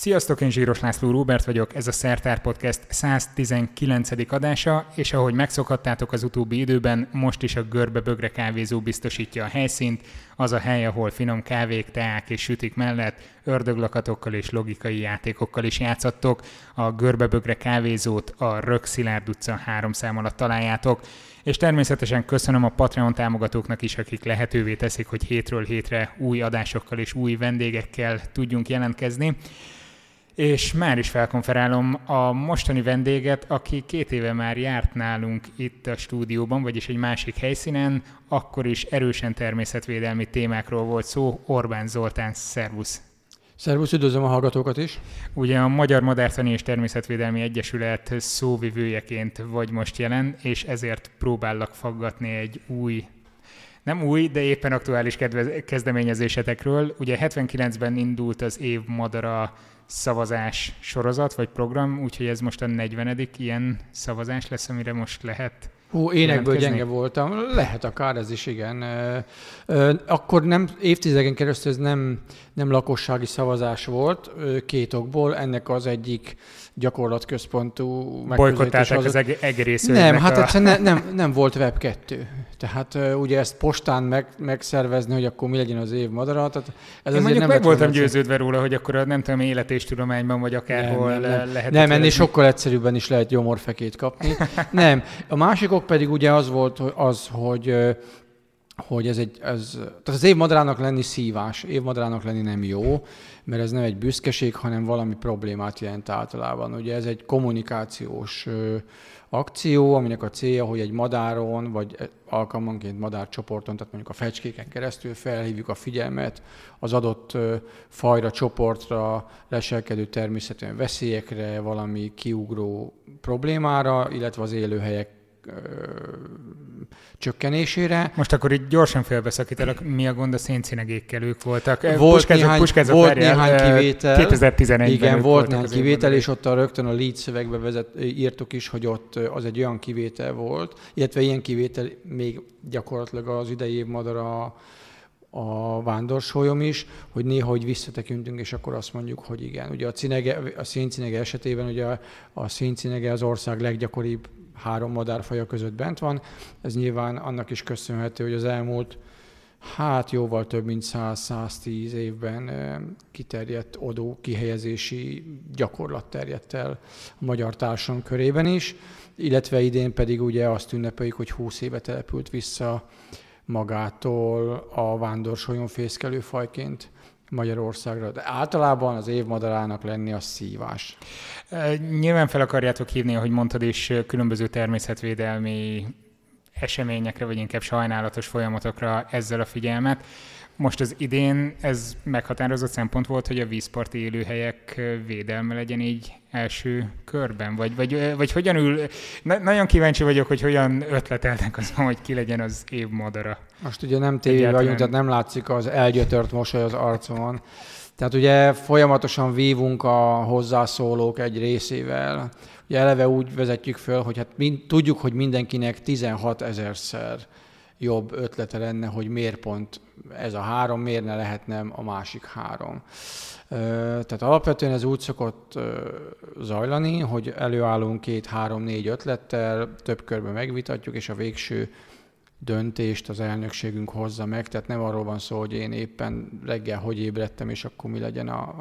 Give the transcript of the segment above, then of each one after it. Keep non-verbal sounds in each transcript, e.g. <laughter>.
Sziasztok, én Zsíros László Róbert vagyok, ez a Szertár Podcast 119. adása, és ahogy megszokhattátok az utóbbi időben, most is a Görbe Bögre kávézó biztosítja a helyszínt, az a hely, ahol finom kávék, teák és sütik mellett ördöglakatokkal és logikai játékokkal is játszattok. A Görbe Bögre kávézót a Rök Szilárd utca három szám alatt találjátok, és természetesen köszönöm a Patreon támogatóknak is, akik lehetővé teszik, hogy hétről hétre új adásokkal és új vendégekkel tudjunk jelentkezni és már is felkonferálom a mostani vendéget, aki két éve már járt nálunk itt a stúdióban, vagyis egy másik helyszínen, akkor is erősen természetvédelmi témákról volt szó. Orbán Zoltán, szervusz! Szervusz, üdvözlöm a hallgatókat is! Ugye a Magyar Madártani és Természetvédelmi Egyesület szóvivőjeként vagy most jelen, és ezért próbállak faggatni egy új nem új, de éppen aktuális kezdeményezésetekről. Ugye 79-ben indult az év madara szavazás sorozat vagy program, úgyhogy ez most a 40. ilyen szavazás lesz, amire most lehet Hú, énekből gyenge voltam. Lehet akár ez is, igen. Akkor nem, évtizedeken keresztül ez nem, nem lakossági szavazás volt, két okból. Ennek az egyik gyakorlatközpontú Bolykottálták az, az egész Nem, hát a... egyszerűen ne, nem, nem volt Web2. Tehát uh, ugye ezt postán meg, megszervezni, hogy akkor mi legyen az év madara. Tehát ez Én mondjuk nem meg voltam győződve róla, hogy akkor a, nem tudom, élet és tudományban, vagy akárhol nem, nem, nem. lehet. Nem, ennél sokkal egyszerűbben is lehet gyomorfekét kapni. nem. A másik ok pedig ugye az volt az, hogy hogy ez egy, ez, tehát az évmadarának lenni szívás, évmadarának lenni nem jó, mert ez nem egy büszkeség, hanem valami problémát jelent általában. Ugye ez egy kommunikációs ö, akció, aminek a célja, hogy egy madáron, vagy alkalmanként madárcsoporton, tehát mondjuk a fecskéken keresztül felhívjuk a figyelmet az adott ö, fajra, csoportra, leselkedő természetűen veszélyekre, valami kiugró problémára, illetve az élőhelyek csökkenésére. Most akkor itt gyorsan félbeszakítalak, mi a gond a széncinegékkel ők voltak? Volt puskázok, néhány, puskázok, volt várjál, néhány kivétel. 2011-ben Igen, volt néhány kivétel, és ott a rögtön a lead szövegbe vezet, írtuk is, hogy ott az egy olyan kivétel volt, illetve ilyen kivétel még gyakorlatilag az idei év madara a vándorsolyom is, hogy néha hogy visszatekintünk, és akkor azt mondjuk, hogy igen. Ugye a, cinege, a széncinege esetében ugye a, a széncinege az ország leggyakoribb három madárfaja között bent van. Ez nyilván annak is köszönhető, hogy az elmúlt hát jóval több mint 100-110 évben kiterjedt odó kihelyezési gyakorlat terjedt el a magyar társadalom körében is, illetve idén pedig ugye azt ünnepeljük, hogy 20 éve települt vissza magától a vándorsolyon fészkelő fajként Magyarországra, de általában az évmadarának lenni a szívás. Nyilván fel akarjátok hívni, ahogy mondtad is, különböző természetvédelmi eseményekre, vagy inkább sajnálatos folyamatokra ezzel a figyelmet. Most az idén ez meghatározott szempont volt, hogy a vízparti élőhelyek védelme legyen így első körben? Vagy, vagy, vagy hogyan ül... Na, nagyon kíváncsi vagyok, hogy hogyan ötletelnek az, hogy ki legyen az év madara. Most ugye nem tévé vagyunk, tehát nem látszik az elgyötört mosoly az arcomon. Tehát ugye folyamatosan vívunk a hozzászólók egy részével. Ugye eleve úgy vezetjük föl, hogy hát mind, tudjuk, hogy mindenkinek 16 ezerszer jobb ötlete lenne, hogy miért pont ez a három, miért ne lehetne a másik három. Tehát alapvetően ez úgy szokott zajlani, hogy előállunk két, három, négy ötlettel, több körben megvitatjuk, és a végső döntést az elnökségünk hozza meg, tehát nem arról van szó, hogy én éppen reggel hogy ébredtem, és akkor mi legyen a,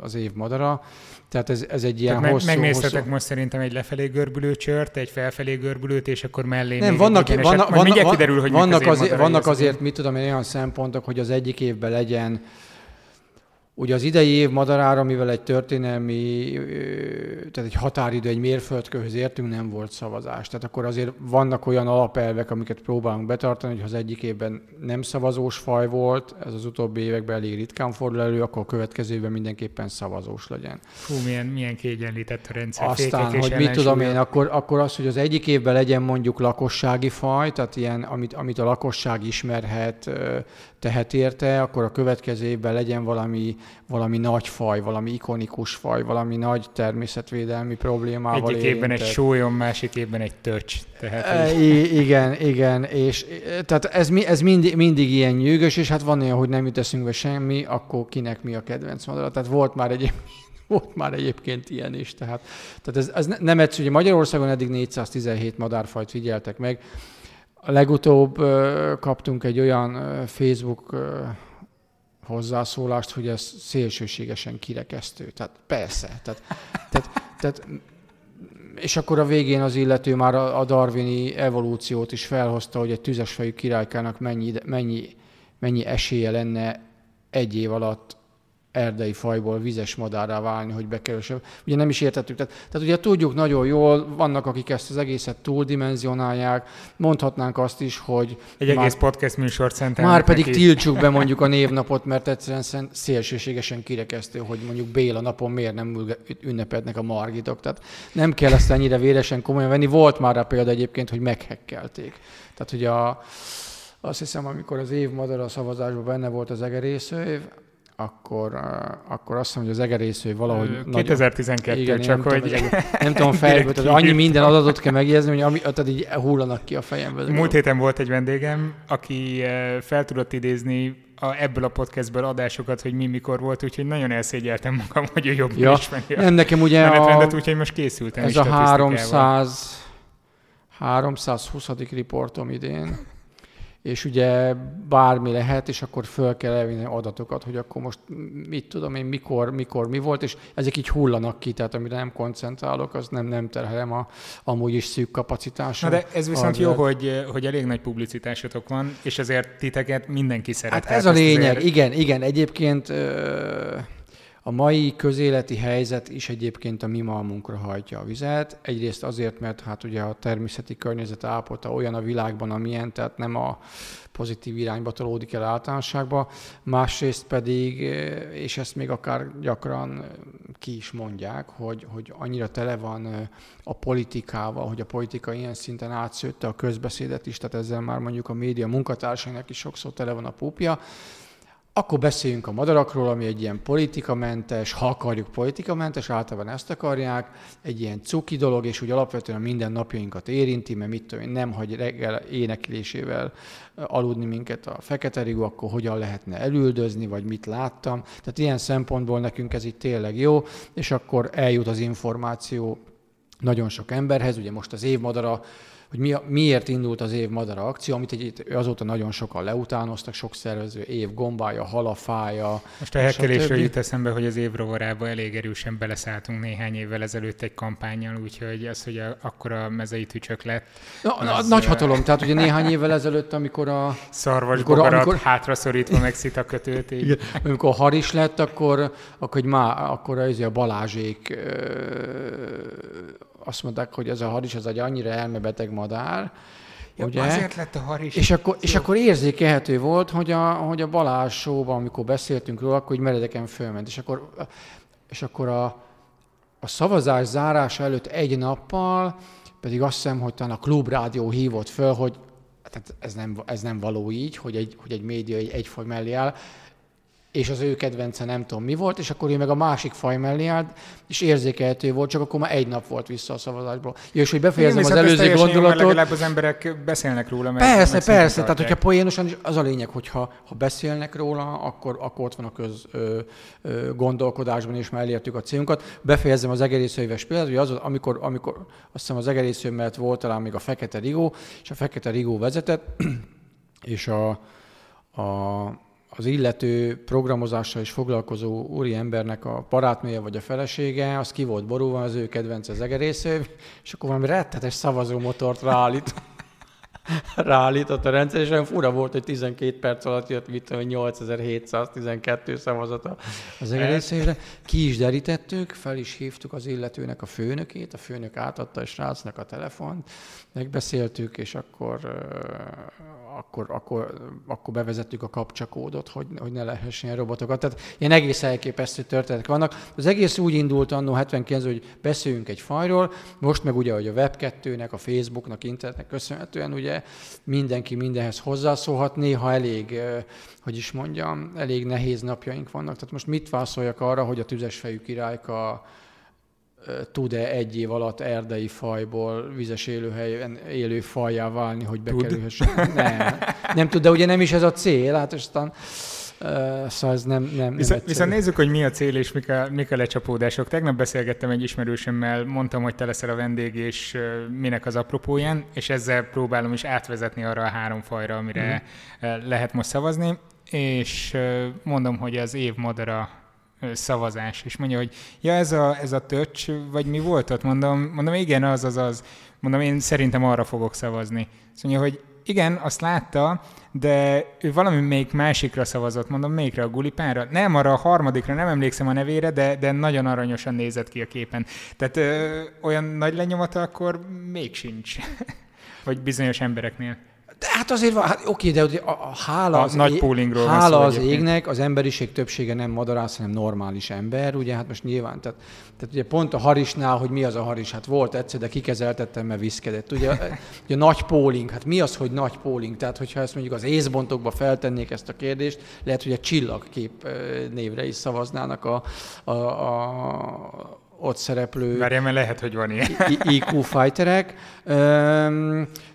az év madara. Tehát ez, ez egy ilyen tehát hosszú... Megnéztetek hosszú... most szerintem egy lefelé görbülő csört, egy felfelé görbülőt, és akkor mellé Nem, vannak, vannak, vannak, kiderül, hogy vannak, az azért, vannak azért, mit tudom én, olyan szempontok, hogy az egyik évben legyen Ugye az idei év madarára, mivel egy történelmi, tehát egy határidő, egy mérföldkőhöz értünk, nem volt szavazás. Tehát akkor azért vannak olyan alapelvek, amiket próbálunk betartani, hogy ha az egyik évben nem szavazós faj volt, ez az utóbbi években elég ritkán fordul elő, akkor a következő évben mindenképpen szavazós legyen. Fú, milyen, milyen kiegyenlített a rendszer. Aztán, hogy mit tudom én, akkor, akkor az, hogy az egyik évben legyen mondjuk lakossági faj, tehát ilyen, amit, amit a lakosság ismerhet, tehet érte, akkor a következő évben legyen valami, valami nagy faj, valami ikonikus faj, valami nagy természetvédelmi problémával Egyik évben egy sólyom, másik évben egy töcs. Tehát, e, I- igen, igen, és tehát ez, ez mindig, mindig ilyen nyűgös, és hát van olyan, hogy nem jut eszünkbe semmi, akkor kinek mi a kedvenc madara. Tehát volt már egy <laughs> volt már egyébként ilyen is. Tehát, tehát ez, ez nem egyszerű. Magyarországon eddig 417 madárfajt figyeltek meg. A legutóbb kaptunk egy olyan Facebook hozzászólást, hogy ez szélsőségesen kirekesztő. Tehát persze. Tehát, tehát, tehát és akkor a végén az illető már a darwini evolúciót is felhozta, hogy egy tüzesfejű királykának mennyi, mennyi, mennyi esélye lenne egy év alatt erdei fajból vizes madárrá válni, hogy bekerülse. Ugye nem is értettük. Tehát, tehát ugye tudjuk nagyon jól, vannak, akik ezt az egészet túldimenzionálják, mondhatnánk azt is, hogy... Egy már, egész podcast műsort szentelnek Már pedig neki. tiltsuk be mondjuk a <laughs> névnapot, mert egyszerűen szélsőségesen kirekesztő, hogy mondjuk Béla napon miért nem ünnepednek a margitok. Tehát nem kell ezt ennyire véresen komolyan venni. Volt már rá példa egyébként, hogy meghekkelték. Tehát, hogy a, azt hiszem, amikor az év madara szavazásban benne volt az egerészőév, akkor, akkor azt mondom, hogy az egerésző valahogy... 2012, nagyon, igen, csak nem hogy... Tudom, nem tudom <laughs> fejből, tehát annyi minden adatot kell megjegyezni, hogy ami, tehát így hullanak ki a fejemből. Múlt héten volt egy vendégem, aki fel tudott idézni a, ebből a podcastből adásokat, hogy mi mikor volt, úgyhogy nagyon elszégyeltem magam, <laughs> hogy ő jobb ja. ismeri nem, nekem ugye a, úgyhogy most készültem Ez a 300, 320. riportom idén és ugye bármi lehet, és akkor föl kell elvinni adatokat, hogy akkor most mit tudom én, mikor, mikor mi volt, és ezek így hullanak ki, tehát amire nem koncentrálok, az nem, nem terhelem a amúgy is szűk kapacitású. Na de ez viszont jó, hogy, hogy elég nagy publicitásotok van, és ezért titeket mindenki szeret. Hát ez a lényeg, azért... igen, igen. Egyébként ö- a mai közéleti helyzet is egyébként a mi malmunkra hajtja a vizet. Egyrészt azért, mert hát ugye a természeti környezet állapota olyan a világban, amilyen, tehát nem a pozitív irányba tolódik el általánosságba. Másrészt pedig, és ezt még akár gyakran ki is mondják, hogy, hogy annyira tele van a politikával, hogy a politika ilyen szinten átszőtte a közbeszédet is, tehát ezzel már mondjuk a média munkatársainak is sokszor tele van a púpja, akkor beszéljünk a madarakról, ami egy ilyen politikamentes, ha akarjuk politikamentes, általában ezt akarják, egy ilyen cuki dolog, és úgy alapvetően minden napjainkat érinti, mert mit tudom én, nem hagy reggel éneklésével aludni minket a fekete rigó, akkor hogyan lehetne elüldözni, vagy mit láttam. Tehát ilyen szempontból nekünk ez itt tényleg jó, és akkor eljut az információ nagyon sok emberhez. Ugye most az évmadara hogy mi, miért indult az év madara akció, amit egy, azóta nagyon sokan leutánoztak, sok szervező, év gombája, halafája. Most a hekkelésről jut eszembe, hogy az év rovarába elég erősen beleszálltunk néhány évvel ezelőtt egy kampányjal, úgyhogy az, hogy a, akkor a mezei tücsök lett. Na, az, nagy hatalom, tehát ugye néhány évvel ezelőtt, amikor a... Szarvas amikor, amikor, hátra szorítva meg szitakötőt. Így. Igen, amikor haris lett, akkor, akkor, má, akkor az a Balázsék azt mondták, hogy ez a haris az egy annyira elmebeteg madár, Ja, ugye? Azért lett a haris. És akkor, és akkor érzékelhető volt, hogy a, hogy a Balázs showban, amikor beszéltünk róla, akkor így meredeken fölment. És akkor, és akkor a, a szavazás zárása előtt egy nappal pedig azt hiszem, hogy talán a klubrádió hívott föl, hogy tehát ez nem, ez nem való így, hogy egy, hogy egy média egy, egy faj mellé áll és az ő kedvence nem tudom mi volt, és akkor ő meg a másik faj mellé állt, és érzékelhető volt, csak akkor már egy nap volt vissza a szavazásból. Ja, és hogy befejezem Igen, az előző gondolatot. Jó, legalább az emberek beszélnek róla. Mert persze, persze. Tehát, hogyha poénosan, az a lényeg, hogyha ha beszélnek róla, akkor, akkor ott van a köz ö, ö, gondolkodásban, és már elértük a célunkat. Befejezem az egerészőéves példát, hogy az, amikor, amikor azt hiszem az egerésző mellett volt talán még a Fekete Rigó, és a Fekete Rigó vezetett, <clears throat> és a, a az illető programozással is foglalkozó úri embernek a barátnője vagy a felesége, az ki volt borulva, az ő kedvence az egerésző, és akkor valami rettetes szavazómotort ráállít. <laughs> ráállított a rendszer, és olyan fura volt, hogy 12 perc alatt jött, mit tudom, 8712 szavazata az egerészőre. Ki is derítettük, fel is hívtuk az illetőnek a főnökét, a főnök átadta a srácnak a telefont, megbeszéltük, és akkor akkor, akkor, akkor bevezettük a kapcsakódot, hogy, hogy ne lehessen ilyen robotokat. Tehát ilyen egész elképesztő történetek vannak. Az egész úgy indult annó 79 hogy beszéljünk egy fajról, most meg ugye, hogy a Web2-nek, a Facebooknak, internetnek köszönhetően ugye mindenki mindenhez hozzászólhat, néha elég, hogy is mondjam, elég nehéz napjaink vannak. Tehát most mit válaszoljak arra, hogy a tüzesfejű királyka tud-e egy év alatt erdei fajból vizes élőhelyen élő fajjá válni, hogy bekerülhessen? Nem, nem tud, de ugye nem is ez a cél, hát aztán szóval ez nem, nem, nem viszont, viszont nézzük, hogy mi a cél és mik a, mik a lecsapódások. Tegnap beszélgettem egy ismerősömmel, mondtam, hogy te leszel a vendég, és minek az apropóján, és ezzel próbálom is átvezetni arra a három fajra, amire mm. lehet most szavazni, és mondom, hogy az év madara szavazás, és mondja, hogy ja, ez a, ez a töcs, vagy mi volt ott? Mondom, mondom, igen, az, az, az. Mondom, én szerintem arra fogok szavazni. Azt mondja, hogy igen, azt látta, de ő valami még másikra szavazott, mondom, melyikre a gulipára? Nem, arra a harmadikra, nem emlékszem a nevére, de, de nagyon aranyosan nézett ki a képen. Tehát ö, olyan nagy lenyomata akkor még sincs. <laughs> Vagy bizonyos embereknél. Hát azért van, hát oké, de a, a hála, a az, nagy é, hála az égnek, az emberiség többsége nem madarász, hanem normális ember, ugye, hát most nyilván, tehát, tehát ugye pont a harisnál, hogy mi az a haris, hát volt egyszer, de kikezeltettem, mert viszkedett. Ugye, <laughs> ugye nagy póling, hát mi az, hogy nagy póling? Tehát, hogyha ezt mondjuk az észbontokba feltennék ezt a kérdést, lehet, hogy a csillagkép névre is szavaznának a, a, a ott szereplő... Várjál, mert lehet, hogy van ilyen. IQ fighterek.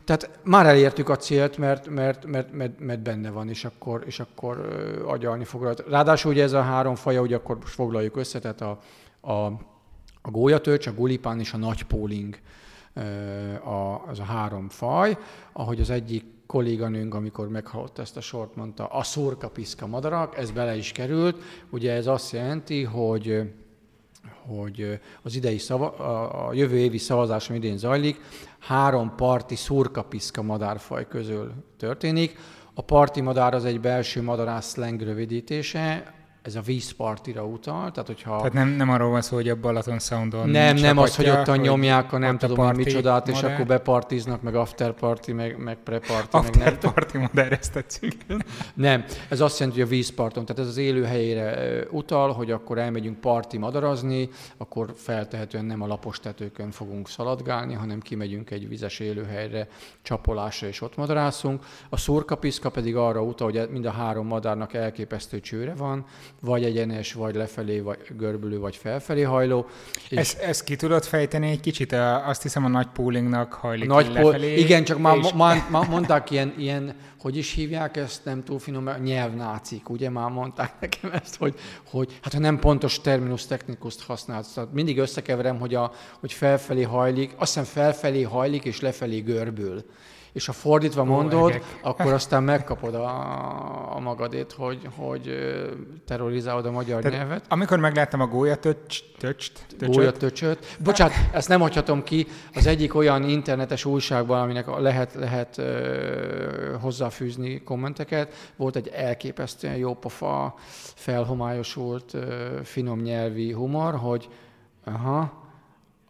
Tehát már elértük a célt, mert, mert, mert, mert, mert benne van, és akkor, és akkor agyalni fog. Ráadásul ugye ez a három faja, ugye akkor most foglaljuk össze, tehát a, a, a gólyatölcs, a gulipán és a nagy póling a, az a három faj, ahogy az egyik kolléganőnk, amikor meghallotta ezt a sort, mondta, a szurkapiszka madarak, ez bele is került. Ugye ez azt jelenti, hogy hogy az idei szava, a jövő évi szavazás, ami idén zajlik, három parti szurkapiszka madárfaj közül történik. A parti madár az egy belső madarász slang rövidítése, ez a vízpartira utal, tehát hogyha... Tehát nem, nem arról van szó, hogy a Balaton Soundon Nem, nem az, hogy ott nyomják a nem tudom a micsodát, és akkor bepartiznak, meg after party, meg, meg pre-party, after meg nem party modern, ezt tetszik. Nem, ez azt jelenti, hogy a vízparton, tehát ez az élő helyére utal, hogy akkor elmegyünk parti madarazni, akkor feltehetően nem a lapos tetőkön fogunk szaladgálni, hanem kimegyünk egy vizes élőhelyre, csapolásra, és ott madarászunk. A szurkapiszka pedig arra utal, hogy mind a három madárnak elképesztő csőre van, vagy egyenes, vagy lefelé, vagy görbülő, vagy felfelé hajló. És ezt, ezt ki tudod fejteni egy kicsit? Azt hiszem a nagy poolingnak hajlik nagy lefelé. Igen, csak már, és... már, már mondták ilyen, ilyen, hogy is hívják ezt, nem túl finom, nyelvnácik, ugye már mondták nekem ezt, hogy, hogy hát ha nem pontos terminus technikust használsz, tehát mindig összekeverem, hogy, a, hogy felfelé hajlik, azt hiszem felfelé hajlik és lefelé görbül és ha fordítva mondod, Ó, <laughs> akkor aztán megkapod a, a magadét, hogy, hogy terrorizálod a magyar Tehát, nyelvet. Amikor megláttam a gólyatöcs, töcst, Gólyatöcsöt. Bocsánat, ezt nem hagyhatom ki. Az egyik olyan internetes újságban, aminek lehet, lehet ö, hozzáfűzni kommenteket, volt egy elképesztően jópofa, felhomályosult, ö, finom nyelvi humor, hogy aha,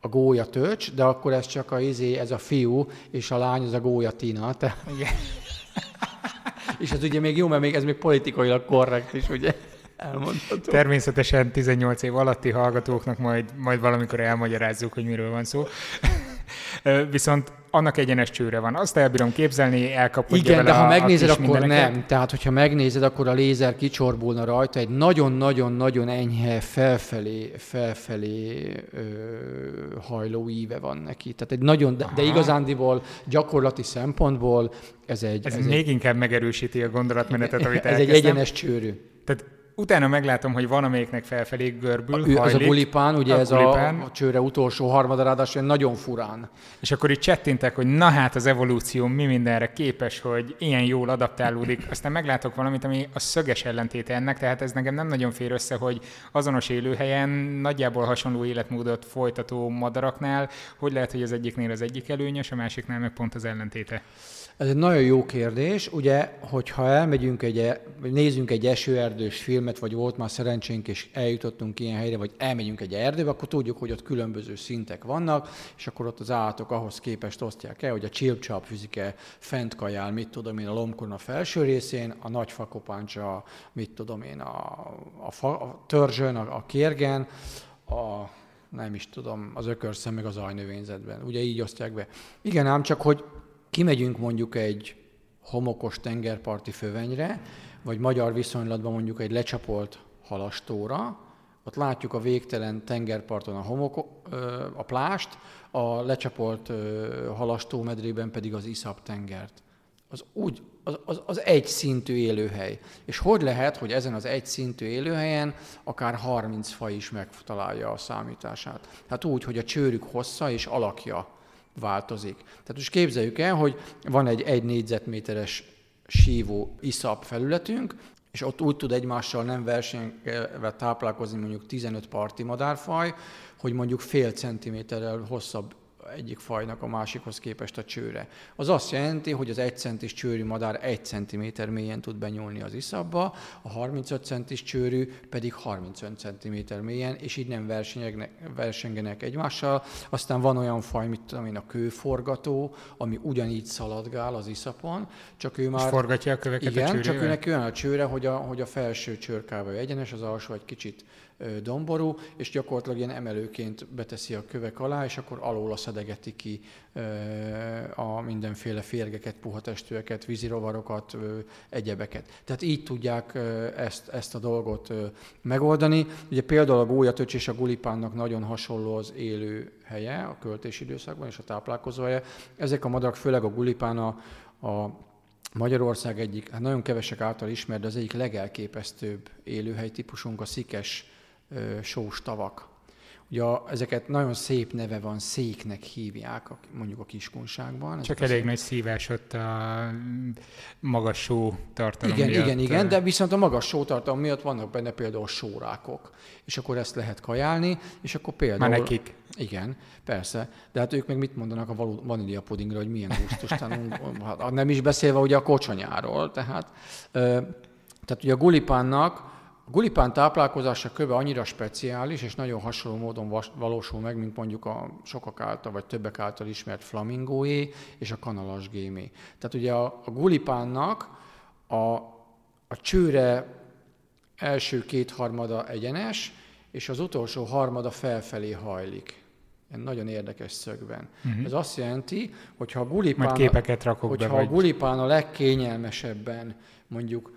a gólya töcs, de akkor ez csak a izé, ez a fiú, és a lány az a gólya Tina. Te... Igen. <laughs> és ez ugye még jó, mert még ez még politikailag korrekt is, ugye? Elmondható. Természetesen 18 év alatti hallgatóknak majd, majd valamikor elmagyarázzuk, hogy miről van szó. Viszont annak egyenes csőre van. Azt elbírom képzelni, elkapodja Igen, de ha a, megnézed, a akkor nem. Tehát, hogyha megnézed, akkor a lézer kicsorbulna rajta, egy nagyon-nagyon-nagyon enyhe felfelé, felfelé ö, hajló íve van neki. Tehát egy nagyon, de, de igazándiból gyakorlati szempontból ez egy... Ez, ez még egy, inkább megerősíti a gondolatmenetet, amit <laughs> Ez elkezdtem. egy egyenes csőrű. Tehát utána meglátom, hogy van, amelyiknek felfelé görbül, a, hajlik, Ez a gulipán, ugye a ez gulipán. A, a csőre utolsó harmada, ráadásul nagyon furán. És akkor itt csettintek, hogy na hát az evolúció mi mindenre képes, hogy ilyen jól adaptálódik. Aztán meglátok valamit, ami a szöges ellentéte ennek, tehát ez nekem nem nagyon fér össze, hogy azonos élőhelyen nagyjából hasonló életmódot folytató madaraknál, hogy lehet, hogy az egyiknél az egyik előnyös, a másiknál meg pont az ellentéte. Ez egy nagyon jó kérdés. Ugye, hogyha elmegyünk egy, e- nézzünk egy esőerdős filmet, vagy volt már szerencsénk, és eljutottunk ilyen helyre, vagy elmegyünk egy erdőbe, akkor tudjuk, hogy ott különböző szintek vannak, és akkor ott az állatok ahhoz képest osztják el, hogy a csípcsáp fizike fent kajál, mit tudom én, a lombkorna felső részén, a nagy fakopáncsa, mit tudom én, a, a, fa, a törzsön, a, a kérgen, a nem is tudom, az ökörszem meg az ajnövényzetben. Ugye így osztják be. Igen, ám csak, hogy kimegyünk mondjuk egy homokos tengerparti fövenyre, vagy magyar viszonylatban mondjuk egy lecsapolt halastóra, ott látjuk a végtelen tengerparton a homok, a plást, a lecsapolt halastó medrében pedig az iszap tengert. az úgy az, az, az egy szintű élőhely. És hogy lehet, hogy ezen az egy szintű élőhelyen akár 30 faj is megtalálja a számítását? Hát úgy, hogy a csőrük hossza és alakja változik. Tehát most képzeljük el, hogy van egy egy négyzetméteres sívó iszap felületünk, és ott úgy tud egymással nem versenyve táplálkozni mondjuk 15 parti madárfaj, hogy mondjuk fél centiméterrel hosszabb egyik fajnak a másikhoz képest a csőre. Az azt jelenti, hogy az 1 centis csőrű madár 1 cm mélyen tud benyúlni az iszabba, a 35 centis csőrű pedig 35 cm mélyen, és így nem versengenek egymással. Aztán van olyan faj, mint tudom én, a kőforgató, ami ugyanígy szaladgál az iszapon, csak ő már... És forgatja a köveket igen, a csak őnek olyan a csőre, hogy a, hogy a felső csőrkáva egyenes, az alsó egy kicsit domború, és gyakorlatilag ilyen emelőként beteszi a kövek alá, és akkor alól szedegeti ki a mindenféle férgeket, puhatestőeket, vízirovarokat, egyebeket. Tehát így tudják ezt, ezt a dolgot megoldani. Ugye például a gólyatöcs és a gulipánnak nagyon hasonló az élő helye a költési időszakban és a táplálkozó helye. Ezek a madarak, főleg a gulipán a, a Magyarország egyik, hát nagyon kevesek által ismert, de az egyik legelképesztőbb élőhely típusunk a szikes sós tavak. Ugye ezeket nagyon szép neve van, széknek hívják mondjuk a kiskunságban. Csak elég nagy szívás ott a magas só tartalom Igen, miatt. igen, igen, de viszont a magas só tartalom miatt vannak benne például sórákok, és akkor ezt lehet kajálni, és akkor például... Már nekik. Igen, persze, de hát ők meg mit mondanak a vanília pudingra, hogy milyen gusztustalan, <laughs> hát nem is beszélve ugye a kocsonyáról, tehát, tehát ugye a gulipánnak a gulipán táplálkozása köve annyira speciális, és nagyon hasonló módon valósul meg, mint mondjuk a sokak által, vagy többek által ismert flamingóé és a kanalas gémé. Tehát ugye a, a gulipánnak a, a csőre első kétharmada egyenes, és az utolsó harmada felfelé hajlik. Nagyon érdekes szögben. Uh-huh. Ez azt jelenti, hogy ha a gulipán, Majd képeket rakok hogyha be, a gulipán a legkényelmesebben mondjuk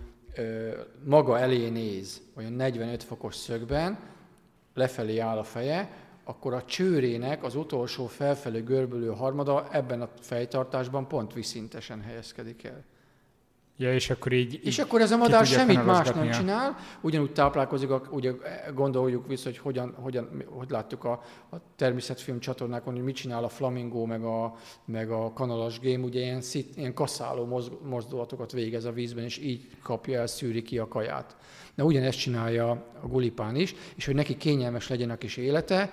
maga elé néz, olyan 45 fokos szögben, lefelé áll a feje, akkor a csőrének az utolsó felfelé görbülő harmada ebben a fejtartásban pont viszintesen helyezkedik el. Ja, és akkor így... És akkor ez a madár semmit más nem csinál, ugyanúgy táplálkozik, ugye gondoljuk vissza, hogy hogyan, hogyan hogy láttuk a, a természetfilm csatornákon, hogy mit csinál a flamingó, meg a, meg a kanalas gém, ugye ilyen, szit, ilyen kaszáló mozdulatokat végez a vízben, és így kapja el, szűri ki a kaját. De ugyanezt csinálja a gulipán is, és hogy neki kényelmes legyen a kis élete,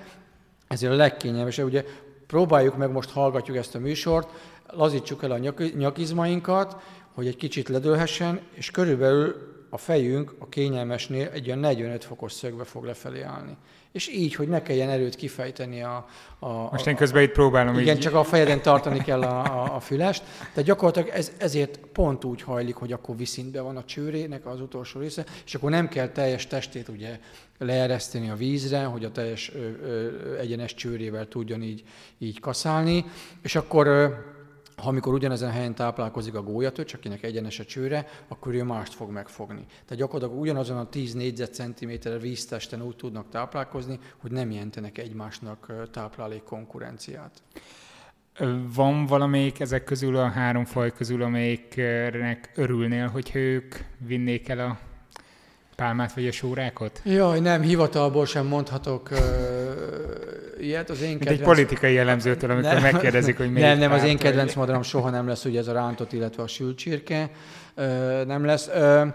ezért a legkényelmesebb, ugye próbáljuk meg, most hallgatjuk ezt a műsort, lazítsuk el a nyakizmainkat, hogy egy kicsit ledőlhessen, és körülbelül a fejünk a kényelmesnél egy olyan 45 fokos szögbe fog lefelé állni. És így, hogy ne kelljen erőt kifejteni a... a Most én közben itt próbálom Igen, így... csak a fejeden tartani kell a, a, a fülest. Tehát gyakorlatilag ez, ezért pont úgy hajlik, hogy akkor viszintbe van a csőrének az utolsó része, és akkor nem kell teljes testét ugye leereszteni a vízre, hogy a teljes ö, ö, egyenes csőrével tudjon így, így kaszálni, és akkor ö, ha amikor ugyanezen a helyen táplálkozik a gólyatöcs, akinek egyenes a csőre, akkor ő mást fog megfogni. Tehát gyakorlatilag ugyanazon a 10 négyzetcentiméter víztesten úgy tudnak táplálkozni, hogy nem jelentenek egymásnak táplálék konkurenciát. Van valamelyik ezek közül a három faj közül, amelyiknek örülnél, hogy ők vinnék el a pálmát vagy a sórákot? Jaj, nem, hivatalból sem mondhatok ilyet. Az én kedvenc... egy politikai jellemzőtől, amikor nem, megkérdezik, hogy miért Nem, nem, az én kedvenc madaram soha nem lesz ugye ez a rántott, illetve a sült csirke. Nem lesz. Uh,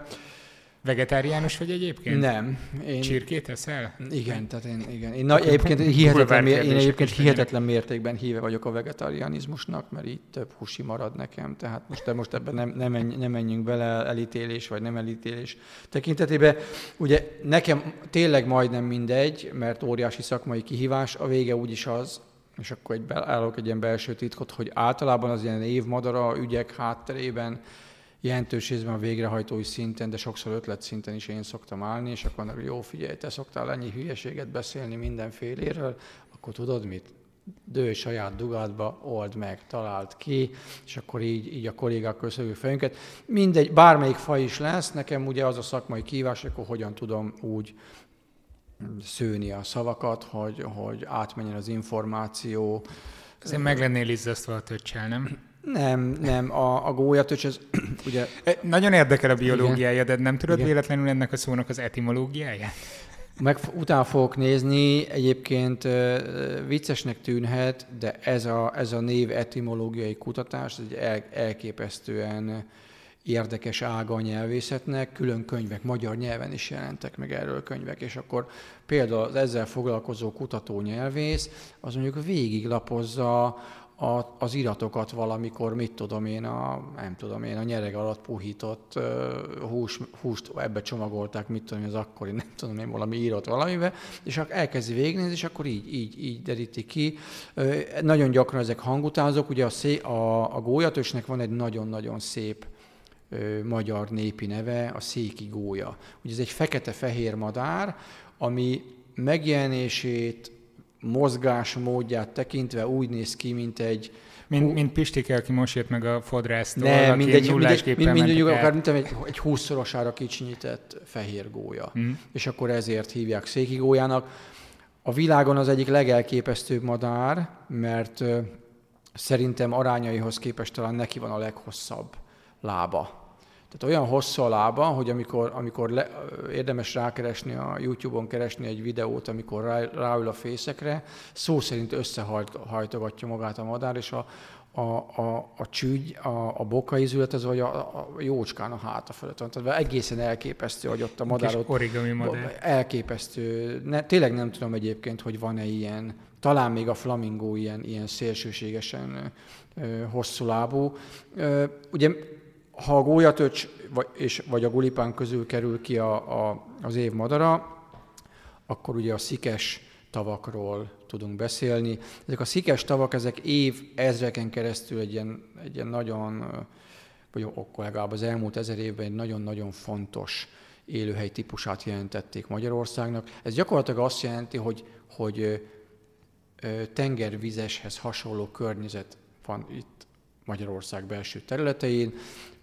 Vegetáriánus vagy egyébként? Nem. Én... Csirkét eszel? Igen, tehát én, igen. Én, na, egyébként hihetetlen, én egyébként hihetetlen mértékben híve vagyok a vegetarianizmusnak, mert így több husi marad nekem, tehát most, de most ebben nem, nem, menj, nem menjünk bele elítélés vagy nem elítélés tekintetében. Ugye nekem tényleg majdnem mindegy, mert óriási szakmai kihívás, a vége úgyis az, és akkor egy, állok egy ilyen belső titkot, hogy általában az ilyen évmadara ügyek hátterében jelentős részben a végrehajtói szinten, de sokszor ötlet szinten is én szoktam állni, és akkor mondok, jó, figyelj, te szoktál ennyi hülyeséget beszélni mindenféléről, akkor tudod mit? Dőj saját dugádba, old meg, talált ki, és akkor így, így a kollégák köszönjük fejünket. Mindegy, bármelyik faj is lesz, nekem ugye az a szakmai kívás, akkor hogyan tudom úgy szőni a szavakat, hogy, hogy átmenjen az információ. Azért meg lennél izzasztva a töccsel, nem? Nem, nem, a, a gólyatöcs, ez <clears throat> ugye... Nagyon érdekel a biológiája, de nem tudod Igen. véletlenül ennek a szónak az etimológiáját? Meg utána fogok nézni, egyébként viccesnek tűnhet, de ez a, ez a név etimológiai kutatás egy el, elképesztően érdekes ága a nyelvészetnek, külön könyvek, magyar nyelven is jelentek meg erről könyvek, és akkor például az ezzel foglalkozó kutató nyelvész, az mondjuk végiglapozza a, az iratokat valamikor, mit tudom én, a, nem tudom én, a nyereg alatt puhított uh, hús, húst ebbe csomagolták, mit tudom én, az akkori, nem tudom én, valami írott valamibe, és akkor elkezdi végignézni, és akkor így, így, így deríti ki. Uh, nagyon gyakran ezek hangutánzók, ugye a, szé, a, a gólyatösnek van egy nagyon-nagyon szép uh, magyar népi neve, a széki gólya. Ugye ez egy fekete-fehér madár, ami megjelenését mozgásmódját tekintve úgy néz ki, mint egy mint, mint Pistike, aki most jött meg a fodrásztól, ne, mindegy, mindegy, mint, mindegy, akár mint egy, egy húszszorosára kicsinyített fehér gólya. Mm. És akkor ezért hívják széki gólyának. A világon az egyik legelképesztőbb madár, mert szerintem arányaihoz képest talán neki van a leghosszabb lába. Tehát olyan hosszú a lába, hogy amikor, amikor le, érdemes rákeresni a YouTube-on, keresni egy videót, amikor rá, ráül a fészekre, szó szerint összehajtogatja magát a madár, és a, a, a, a csügy, a, a bokaizület, ez vagy a, a jócskán a háta fölött van. Tehát egészen elképesztő, hogy ott a madár ott... origami madár. Elképesztő. Ne, tényleg nem tudom egyébként, hogy van-e ilyen, talán még a flamingó ilyen, ilyen szélsőségesen ö, hosszú lábú. Ö, ugye ha a gólyatöcs vagy, és, vagy a gulipán közül kerül ki a, a, az év madara, akkor ugye a szikes tavakról tudunk beszélni. Ezek a szikes tavak, ezek év ezreken keresztül egy ilyen, egy ilyen nagyon, vagy akkor legalább az elmúlt ezer évben egy nagyon-nagyon fontos élőhely típusát jelentették Magyarországnak. Ez gyakorlatilag azt jelenti, hogy, hogy tengervizeshez hasonló környezet van itt Magyarország belső területein.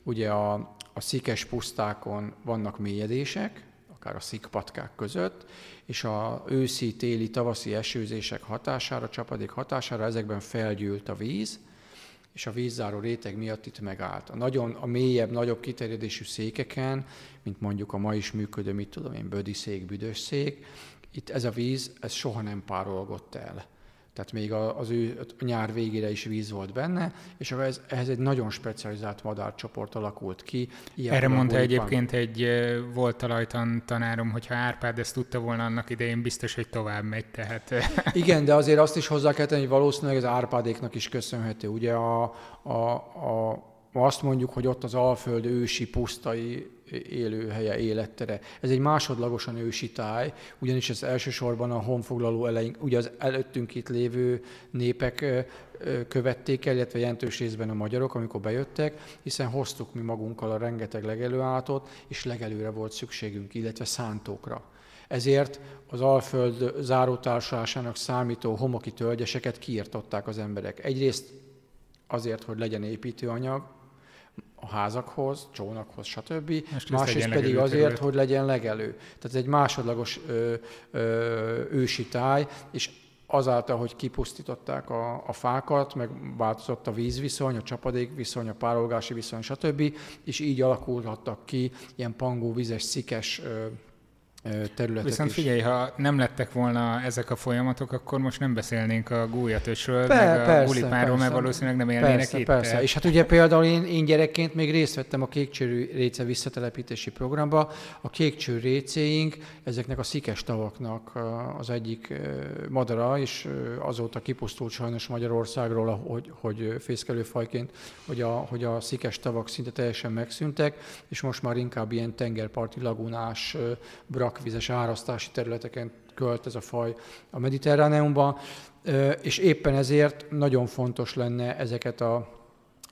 Ugye a, a szikes pusztákon vannak mélyedések, akár a szikpatkák között, és a őszi, téli, tavaszi esőzések hatására, csapadék hatására ezekben felgyűlt a víz, és a vízzáró réteg miatt itt megállt. A nagyon a mélyebb, nagyobb kiterjedésű székeken, mint mondjuk a ma is működő, mit tudom én, bödi szék, büdös szék, itt ez a víz, ez soha nem párolgott el tehát még az ő nyár végére is víz volt benne, és ez, ehhez egy nagyon specializált madárcsoport alakult ki. Ilyen Erre mondta egyébként egy volt talajtan tanárom, hogy ha Árpád ezt tudta volna annak idején, biztos, hogy tovább megy. Tehát... <laughs> Igen, de azért azt is hozzá kell tenni, hogy valószínűleg ez Árpádéknak is köszönhető. Ugye a, a, a azt mondjuk, hogy ott az Alföld ősi pusztai élőhelye, élettere. Ez egy másodlagosan ősi táj, ugyanis ez elsősorban a honfoglaló elején, ugye az előttünk itt lévő népek követték el, illetve jelentős részben a magyarok, amikor bejöttek, hiszen hoztuk mi magunkkal a rengeteg legelőállatot, és legelőre volt szükségünk, illetve szántókra. Ezért az Alföld zárótársulásának számító homoki tölgyeseket kiirtották az emberek. Egyrészt azért, hogy legyen építőanyag, a házakhoz, csónakhoz, stb. Most Másrészt pedig azért, terület. hogy legyen legelő. Tehát ez egy másodlagos ö, ö, ősi táj, és azáltal, hogy kipusztították a, a fákat, meg változott a vízviszony, a csapadékviszony, a párolgási viszony, stb., és így alakulhattak ki ilyen pangó, vizes, szikes területek Viszont figyelj, ha nem lettek volna ezek a folyamatok, akkor most nem beszélnénk a gólyatösről, Be, meg a persze, gulipáról, mert valószínűleg nem élnének persze, itt. Persze, és hát ugye például én, én gyerekként még részt vettem a kékcsőrű réce visszatelepítési programba. A kékcső récéink ezeknek a szikes tavaknak az egyik madara, és azóta kipusztult sajnos Magyarországról, hogy, hogy fészkelőfajként, hogy a, hogy a szikes tavak szinte teljesen megszűntek, és most már inkább ilyen tengerparti lagunás, brak brakkvizes árasztási területeken költ ez a faj a Mediterráneumban, és éppen ezért nagyon fontos lenne ezeket a,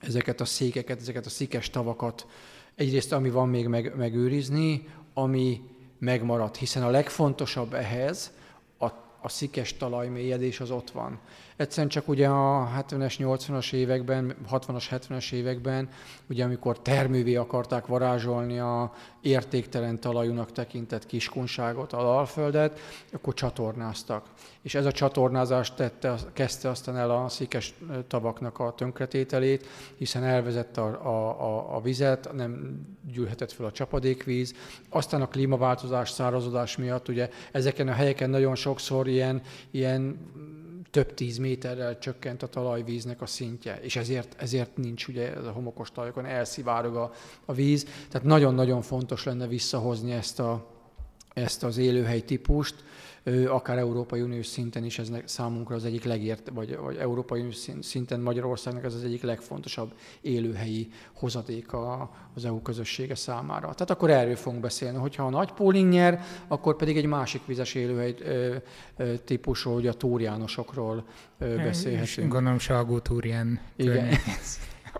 ezeket a székeket, ezeket a szikes tavakat egyrészt, ami van még meg, megőrizni, ami megmaradt, hiszen a legfontosabb ehhez a, a szikes talajmélyedés az ott van. Egyszerűen csak ugye a 70-es, 80-as években, 60-as, 70-es években, ugye amikor termővé akarták varázsolni a értéktelen talajunak tekintett kiskunságot, a alföldet, akkor csatornáztak. És ez a csatornázás tette, kezdte aztán el a szikes tavaknak a tönkretételét, hiszen elvezette a, a, a, a vizet, nem gyűlhetett fel a csapadékvíz. Aztán a klímaváltozás, szárazodás miatt ugye ezeken a helyeken nagyon sokszor ilyen, ilyen több tíz méterrel csökkent a talajvíznek a szintje, és ezért, ezért nincs ugye a homokos talajokon, elszivárog a, a víz. Tehát nagyon-nagyon fontos lenne visszahozni ezt, a, ezt az élőhely típust, akár Európai Uniós szinten is ez számunkra az egyik legért, vagy, vagy Európai Uniós szinten Magyarországnak ez az egyik legfontosabb élőhelyi hozadéka az EU közössége számára. Tehát akkor erről fogunk beszélni. Hogyha a nagy pooling nyer, akkor pedig egy másik vizes élőhely típusú, hogy a túrjánosokról beszélhetünk. Gondolom Salgó túrján. Igen.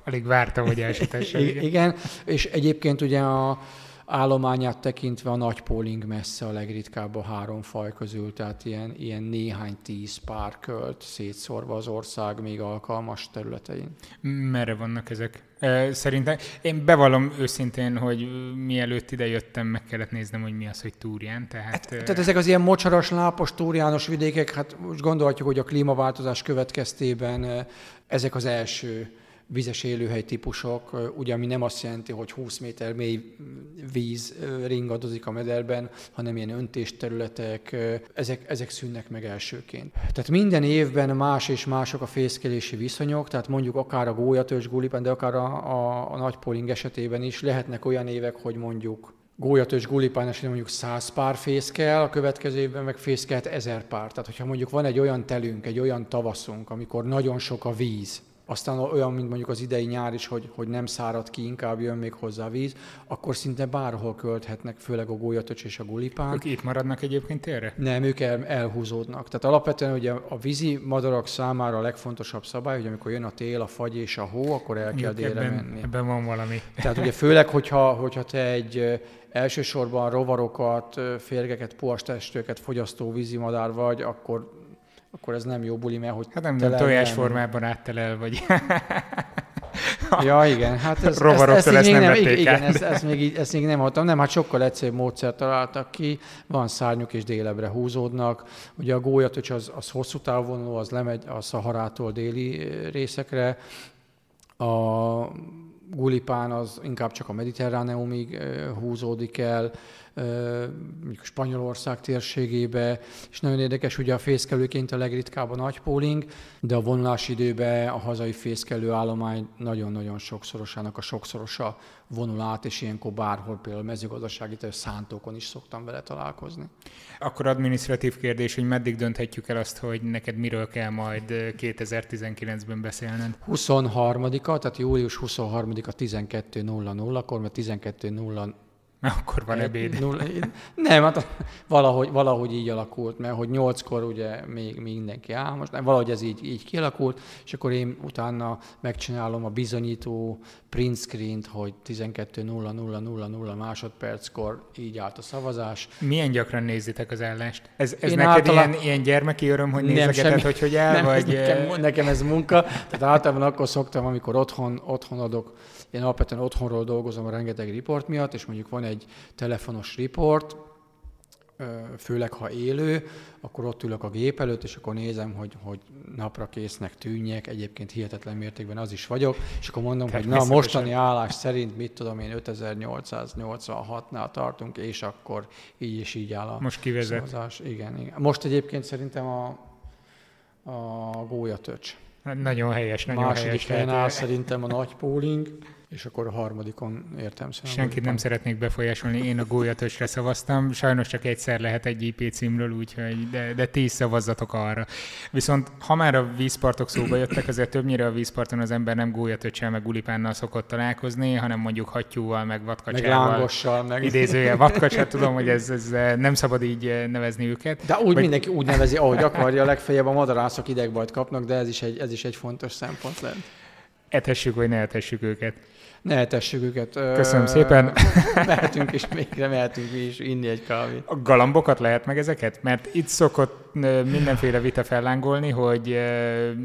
Alig vártam, hogy elsütesse. Igen, és egyébként ugye a, állományát tekintve a nagy póling messze a legritkább a három faj közül, tehát ilyen, ilyen néhány tíz pár költ szétszórva az ország még alkalmas területein. Merre vannak ezek? Szerintem én bevallom őszintén, hogy mielőtt ide jöttem, meg kellett néznem, hogy mi az, hogy túrján. Tehát, hát, tehát ezek az ilyen mocsaras, lápos, túrjános vidékek, hát most gondolhatjuk, hogy a klímaváltozás következtében ezek az első vizes élőhely típusok, ugye ami nem azt jelenti, hogy 20 méter mély víz ringadozik a mederben, hanem ilyen öntésterületek, ezek, ezek szűnnek meg elsőként. Tehát minden évben más és mások a fészkelési viszonyok, tehát mondjuk akár a gólyatörzs gulipán, de akár a, a, a nagy poling esetében is lehetnek olyan évek, hogy mondjuk gólyatös gulipán esetén mondjuk 100 pár fészkel, a következő évben meg fészkelt 1000 pár. Tehát, hogyha mondjuk van egy olyan telünk, egy olyan tavaszunk, amikor nagyon sok a víz, aztán olyan, mint mondjuk az idei nyár is, hogy, hogy nem szárad ki, inkább jön még hozzá víz, akkor szinte bárhol költhetnek, főleg a gólyatöcs és a gulipán. Ők itt maradnak egyébként térre? Nem, ők el, elhúzódnak. Tehát alapvetően ugye a vízi madarak számára a legfontosabb szabály, hogy amikor jön a tél, a fagy és a hó, akkor el kell délre ebben, menni. Ebben van valami. Tehát ugye főleg, hogyha, hogyha te egy elsősorban rovarokat, férgeket, puastestőket fogyasztó vízimadár vagy, akkor akkor ez nem jó buli, mert hogy... Hát nem, nem tojás formában áttelel, vagy... <laughs> ja, igen, hát ez, ezt, ezt, ezt, nem, nem igen, igen, ezt, ezt, még, ezt még nem hallottam, nem, hát sokkal egyszerűbb módszert találtak ki, van szárnyuk és délebre húzódnak, ugye a gólyatöcs az, az hosszú távonuló, az lemegy a Szaharától déli részekre, a gulipán az inkább csak a mediterráneumig húzódik el, mondjuk Spanyolország térségébe, és nagyon érdekes, ugye a fészkelőként a legritkább a nagy póling, de a vonulási időben a hazai fészkelő állomány nagyon-nagyon sokszorosának a sokszorosa vonul át, és ilyenkor bárhol például mezőgazdasági szántókon is szoktam vele találkozni. Akkor administratív kérdés, hogy meddig dönthetjük el azt, hogy neked miről kell majd 2019-ben beszélned? 23-a, tehát július 23-a 12.00-kor, mert 12.00 Akkor van ebéd. Nulla, nem, hát valahogy, valahogy így alakult, mert hogy nyolckor ugye még, még mindenki áll, most nem, valahogy ez így, így kialakult, és akkor én utána megcsinálom a bizonyító print screen-t, hogy 12.0000 másodperckor így állt a szavazás. Milyen gyakran nézitek az állást? Ez, ez neked általán... ilyen, ilyen gyermeki öröm, hogy nézegeted, hogy hogy el, nem, vagy... Nekem, nekem ez munka, tehát általában akkor szoktam, amikor otthon, otthon adok én alapvetően otthonról dolgozom a rengeteg riport miatt, és mondjuk van egy telefonos riport, főleg ha élő, akkor ott ülök a gép előtt, és akkor nézem, hogy, hogy napra késznek tűnjek, egyébként hihetetlen mértékben az is vagyok, és akkor mondom, hogy na mostani állás szerint, mit tudom én, 5886-nál tartunk, és akkor így és így áll a Most kivezet. Szavazás. Igen, igen. Most egyébként szerintem a, a gólyatöcs. Nagyon helyes, nagyon Második helyes. helyen áll szerintem a nagy pooling és akkor a harmadikon értem szerint. Senkit nem szeretnék befolyásolni, én a gólyatösre szavaztam, sajnos csak egyszer lehet egy IP címről, úgyhogy de, de tíz szavazzatok arra. Viszont ha már a vízpartok szóba jöttek, azért többnyire a vízparton az ember nem gólyatöcsel, meg gulipánnal szokott találkozni, hanem mondjuk hattyúval, meg vatkacsával. Meg lángossal, meg... Idézője vatkacsát, tudom, hogy ez, ez, nem szabad így nevezni őket. De úgy Vagy... mindenki úgy nevezi, ahogy akarja, legfeljebb a madarászok idegbajt kapnak, de ez is egy, ez is egy fontos szempont lehet. Etessük, vagy ne etessük őket? Ne etessük őket. Köszönöm szépen. <laughs> Mehetünk és végre mehetünk mi is inni egy kávét. A galambokat lehet meg ezeket? Mert itt szokott mindenféle vita fellángolni, hogy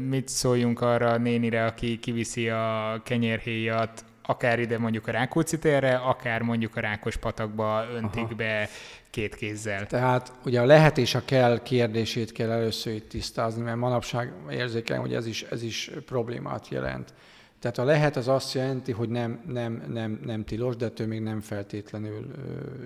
mit szóljunk arra a nénire, aki kiviszi a kenyérhéjat akár ide mondjuk a Rákóczi térre, akár mondjuk a Rákos patakba öntik Aha. be két kézzel. Tehát ugye a lehet és a kell kérdését kell először itt tisztázni, mert manapság érzékelem, hogy ez is, ez is problémát jelent. Tehát a lehet az azt jelenti, hogy nem, nem, nem, nem tilos, de ettől még nem feltétlenül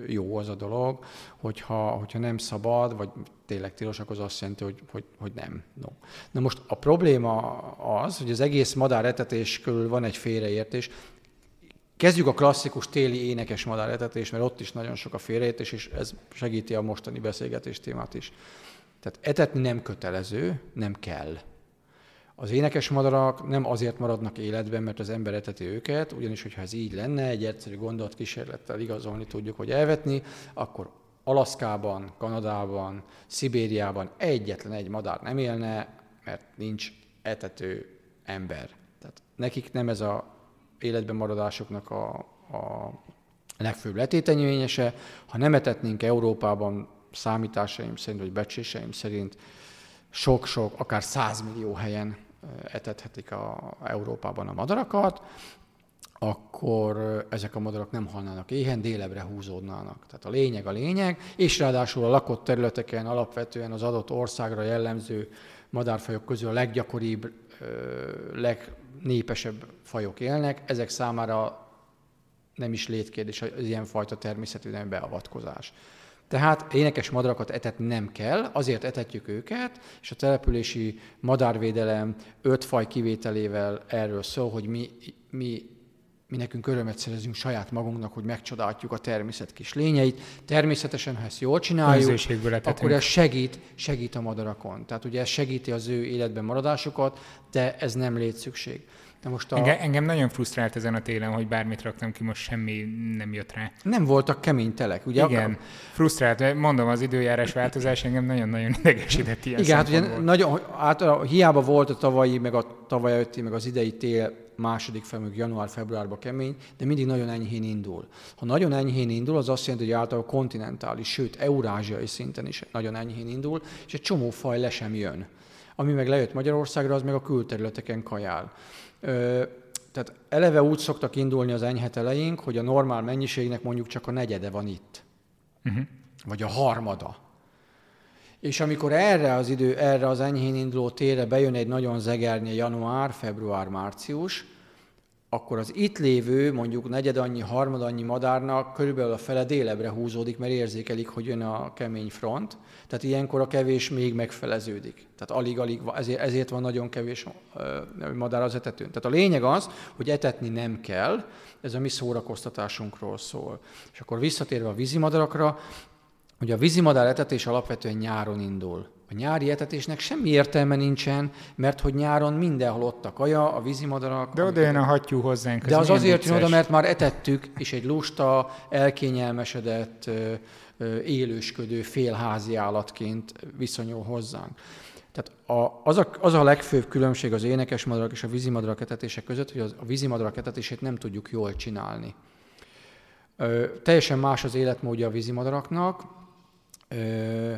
jó az a dolog, hogyha, hogyha nem szabad, vagy tényleg tilos, akkor az azt jelenti, hogy, hogy, hogy nem. No. Na most a probléma az, hogy az egész madáretetés körül van egy félreértés. Kezdjük a klasszikus téli énekes madáretetést, mert ott is nagyon sok a félreértés, és ez segíti a mostani beszélgetés témát is. Tehát etetni nem kötelező, nem kell. Az énekes madarak nem azért maradnak életben, mert az ember eteti őket, ugyanis, hogyha ez így lenne, egy egyszerű kísérlettel igazolni tudjuk, hogy elvetni, akkor Alaszkában, Kanadában, Szibériában egyetlen egy madár nem élne, mert nincs etető ember. Tehát nekik nem ez a életben maradásoknak a, a legfőbb letétenyvényese. Ha nem etetnénk Európában számításaim szerint, vagy becséseim szerint, sok-sok, akár 100 millió helyen etethetik a, Európában a madarakat, akkor ezek a madarak nem halnának éhen, délebre húzódnának. Tehát a lényeg a lényeg, és ráadásul a lakott területeken alapvetően az adott országra jellemző madárfajok közül a leggyakoribb, legnépesebb fajok élnek, ezek számára nem is létkérdés az ilyenfajta természetvédelmi beavatkozás. Tehát énekes madarakat etetni nem kell, azért etetjük őket, és a települési madárvédelem öt faj kivételével erről szól, hogy mi, mi mi nekünk örömet szerezünk saját magunknak, hogy megcsodáljuk a természet kis lényeit. Természetesen, ha ezt jól csináljuk, akkor ez segít, segít a madarakon. Tehát ugye ez segíti az ő életben maradásukat, de ez nem létszükség. De most a... engem, engem nagyon frusztrált ezen a télen, hogy bármit raktam ki, most semmi nem jött rá. Nem voltak kemény telek, ugye? Igen, a... frusztrált. Mondom, az időjárás változás engem nagyon-nagyon idegesített ilyen Igen, hát ugye nagyon, hát hiába volt a tavalyi, meg a tavaly előtti, meg az idei tél második fel, január-februárban kemény, de mindig nagyon enyhén indul. Ha nagyon enyhén indul, az azt jelenti, hogy általában kontinentális, sőt, eurázsiai szinten is nagyon enyhén indul, és egy csomó faj le sem jön. Ami meg lejött Magyarországra, az meg a külterületeken kajál. Tehát eleve úgy szoktak indulni az enyhet elejénk, hogy a normál mennyiségnek mondjuk csak a negyede van itt. Uh-huh. Vagy a harmada. És amikor erre az idő, erre az enyhén induló térre bejön egy nagyon zegernye január, február, március, akkor az itt lévő, mondjuk negyed annyi, harmad annyi madárnak körülbelül a fele délebre húzódik, mert érzékelik, hogy jön a kemény front. Tehát ilyenkor a kevés még megfeleződik. Tehát alig-alig, ezért, ezért van nagyon kevés madár az etetőn. Tehát a lényeg az, hogy etetni nem kell, ez a mi szórakoztatásunkról szól. És akkor visszatérve a vízimadarakra, hogy a vízimadár etetés alapvetően nyáron indul. A nyári etetésnek semmi értelme nincsen, mert hogy nyáron mindenhol ott a kaja, a vízimadarak. De oda jön a hattyú hozzánk. De az azért jön oda, mert már etettük, és egy lusta, elkényelmesedett, élősködő félházi állatként viszonyul hozzánk. Tehát a, az, a, az a legfőbb különbség az énekes madarak és a vízimadarak etetése között, hogy az, a vízimadarak etetését nem tudjuk jól csinálni. Ö, teljesen más az életmódja a vízimadaraknak, ö,